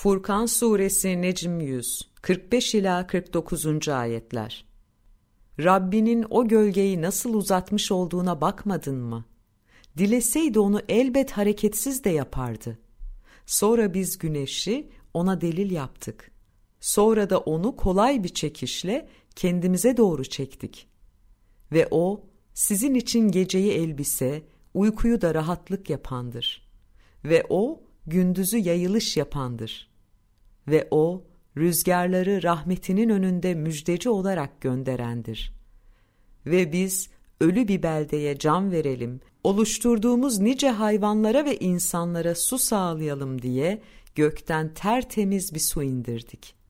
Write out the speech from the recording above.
Furkan Suresi Necm 100 45 ila 49. ayetler. Rabbinin o gölgeyi nasıl uzatmış olduğuna bakmadın mı? Dileseydi onu elbet hareketsiz de yapardı. Sonra biz güneşi ona delil yaptık. Sonra da onu kolay bir çekişle kendimize doğru çektik. Ve o sizin için geceyi elbise, uykuyu da rahatlık yapandır. Ve o gündüzü yayılış yapandır. Ve o rüzgarları rahmetinin önünde müjdeci olarak gönderendir. Ve biz ölü bir beldeye can verelim, oluşturduğumuz nice hayvanlara ve insanlara su sağlayalım diye gökten tertemiz bir su indirdik.